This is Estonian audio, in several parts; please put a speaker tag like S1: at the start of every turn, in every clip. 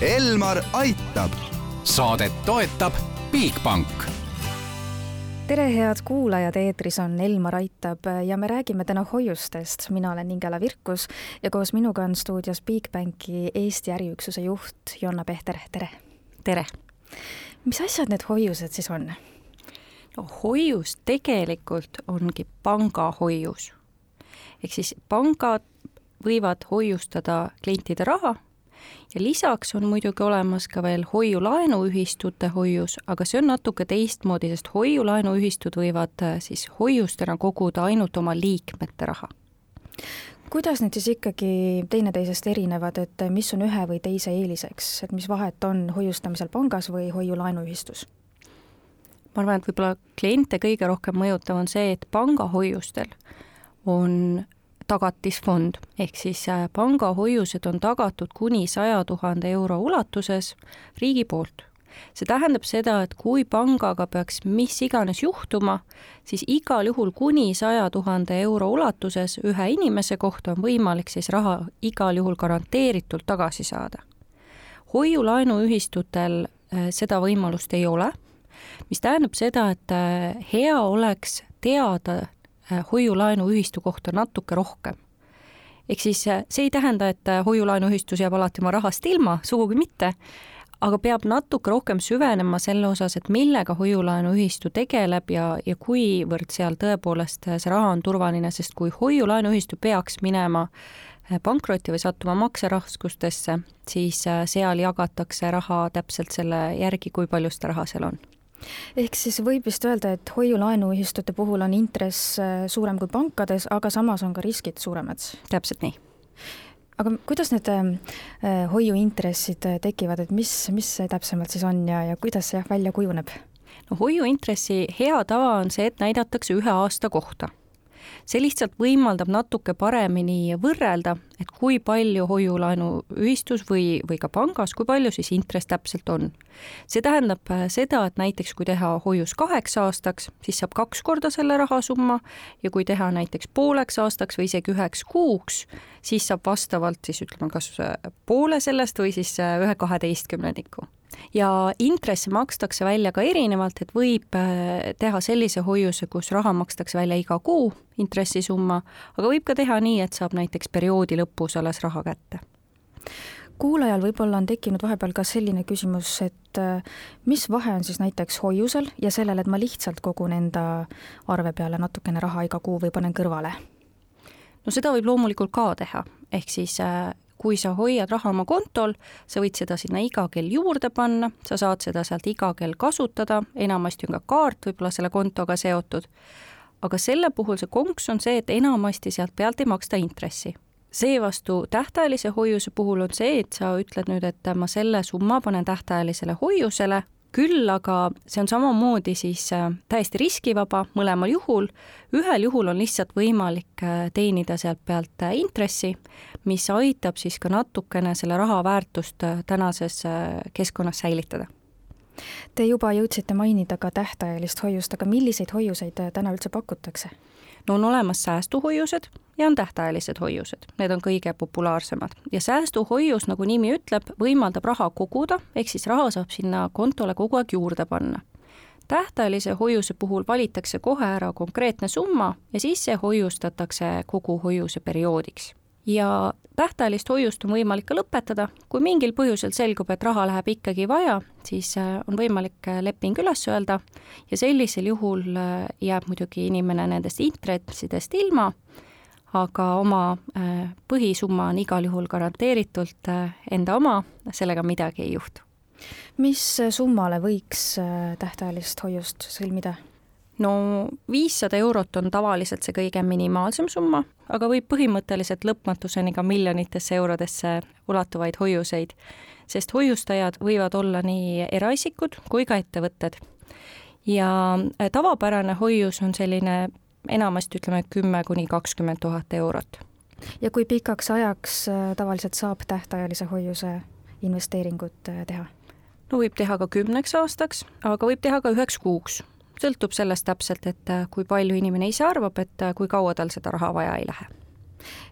S1: Elmar aitab.
S2: saadet toetab Bigbank
S3: tere, head kuulajad, eetris on Elmar Aitab ja me räägime täna hoiustest. mina olen Ingela Virkus ja koos minuga on stuudios Bigbanki Eesti äriüksuse juht Jonna Pehter, tere!
S4: tere!
S3: mis asjad need hoiused siis on?
S4: no hoius tegelikult ongi pangahoius. ehk siis pangad võivad hoiustada klientide raha ja lisaks on muidugi olemas ka veel hoiu-laenuühistute hoius, aga see on natuke teistmoodi, sest hoiu-laenuühistud võivad äh, siis hoiustena koguda ainult oma liikmete raha.
S3: kuidas need siis ikkagi teineteisest erinevad, et mis on ühe või teise eeliseks, et mis vahet on hoiustamisel pangas või hoiu-laenuühistus?
S4: ma arvan, et võib-olla kliente kõige rohkem mõjutav on see, et pangahoiustel on tagatisfond, ehk siis äh, pangahoiused on tagatud kuni saja tuhande euro ulatuses riigi poolt. see tähendab seda, et kui pangaga peaks mis iganes juhtuma, siis igal juhul kuni saja tuhande euro ulatuses ühe inimese kohta on võimalik siis raha igal juhul garanteeritult tagasi saada. hoiu-laenuühistutel äh, seda võimalust ei ole, mis tähendab seda, et äh, hea oleks teada hoiu-laenuühistu kohta natuke rohkem. ehk siis äh, see ei tähenda, et äh, hoiu-laenuühistus jääb alati oma rahast ilma, sugugi mitte, aga peab natuke rohkem süvenema selle osas, et millega hoiu-laenuühistu tegeleb ja, ja kuivõrd seal tõepoolest see raha on turvaline, sest kui hoiu-laenuühistu peaks minema pankrotti või sattuma makseraskustesse, siis seal jagatakse raha täpselt selle järgi, kui palju seda raha seal on
S3: ehk siis võib vist öelda, et hoiu-laenuühistute puhul on intress äh, suurem kui pankades, aga samas on ka riskid suuremad?
S4: täpselt nii.
S3: aga kuidas need ähm, äh, hoiuintressid äh, tekivad, et mis, mis see täpsemalt siis on ja, ja kuidas see välja kujuneb?
S4: no hoiuintressi hea tava on see, et näidatakse ühe aasta kohta see lihtsalt võimaldab natuke paremini võrrelda, et kui palju hoiu-laenuühistus või, või ka pangas, kui palju siis intress täpselt on. see tähendab äh, seda, et näiteks kui teha hoius kaheks aastaks, siis saab kaks korda selle rahasumma ja kui teha näiteks pooleks aastaks või isegi üheks kuuks, siis saab vastavalt siis ütleme, kas äh, poole sellest või siis äh, ühe kaheteistkümnendiku ja intresse makstakse välja ka erinevalt, et võib äh, teha sellise hoiuse, kus raha makstakse välja iga kuu, intressisumma, aga võib ka teha nii, et saab näiteks perioodi lõpus alles raha kätte
S3: kuulajal võib-olla on tekkinud vahepeal ka selline küsimus, et äh, mis vahe on siis näiteks hoiusel ja sellel, et ma lihtsalt kogun enda arve peale natukene raha iga kuu või panen kõrvale?
S4: no seda võib loomulikult ka teha, ehk siis äh, kui sa hoiad raha oma kontol, sa võid seda sinna iga kell juurde panna, sa saad seda sealt iga kell kasutada, enamasti on ka kaart võib-olla selle kontoga seotud, aga selle puhul see konks on see, et enamasti sealt pealt ei maksta intressi. Seevastu tähtajalise hoiuse puhul on see, et sa ütled nüüd, et ma selle summa panen tähtajalisele hoiusele küll aga see on samamoodi siis äh, täiesti riskivaba mõlemal juhul, ühel juhul on lihtsalt võimalik äh, teenida sealt pealt äh, intressi, mis aitab siis ka natukene selle raha väärtust tänases keskkonnas säilitada.
S3: Te juba jõudsite mainida ka tähtajalist hoiust, aga milliseid hoiuseid täna üldse pakutakse?
S4: no on olemas säästuhoiused ja on tähtajalised hoiused, need on kõige populaarsemad. Ja säästuhoius, nagu nimi ütleb, võimaldab raha koguda, ehk siis raha saab sinna kontole kogu aeg juurde panna. tähtajalise hoiuse puhul valitakse kohe ära konkreetne summa ja siis see hoiustatakse kogu hoiuse perioodiks. Ja tähtajalist hoiust on võimalik ka lõpetada, kui mingil põhjusel selgub, et raha läheb ikkagi vaja, siis äh, on võimalik äh, leping üles öelda. Ja sellisel juhul äh, jääb muidugi inimene nendest intressidest ilma, aga oma põhisumma on igal juhul garanteeritult enda oma, sellega midagi ei juhtu.
S3: mis summale võiks tähtajalist hoiust sõlmida?
S4: no viissada eurot on tavaliselt see kõige minimaalsem summa, aga võib põhimõtteliselt lõpmatuseni ka miljonitesse eurodesse ulatuvaid hoiuseid, sest hoiustajad võivad olla nii eraisikud kui ka ettevõtted. ja äh, tavapärane hoius on selline enamasti ütleme kümme kuni kakskümmend tuhat eurot.
S3: ja kui pikaks ajaks äh, tavaliselt saab tähtajalise hoiuse investeeringut äh, teha?
S4: no võib teha ka kümneks aastaks, aga võib teha ka üheks kuuks sõltub sellest täpselt, et äh, kui palju inimene ise arvab, et kui kaua tal seda raha vaja ei lähe.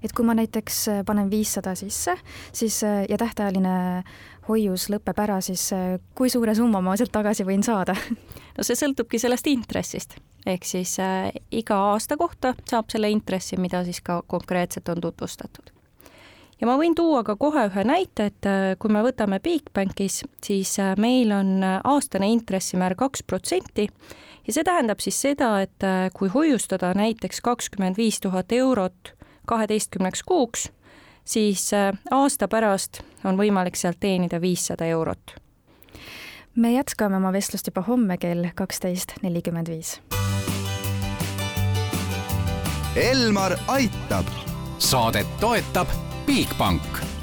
S3: et kui ma näiteks panen viissada sisse, siis ja tähtajaline hoius lõpeb ära, siis kui suure summa ma sealt tagasi võin saada?
S4: no see sõltubki sellest intressist, ehk siis äh, iga aasta kohta saab selle intressi, mida siis ka konkreetselt on tutvustatud ja ma võin tuua ka kohe ühe näite, et äh, kui me võtame Bigbankis, siis äh, meil on aastane intressimäär kaks protsenti ja see tähendab siis seda, et kui hoiustada näiteks kakskümmend viis tuhat eurot kaheteistkümneks kuuks, siis aasta pärast on võimalik sealt teenida viissada eurot.
S3: me jätkame oma vestlust juba homme kell kaksteist nelikümmend viis.
S2: Elmar aitab. saadet toetab Bigbank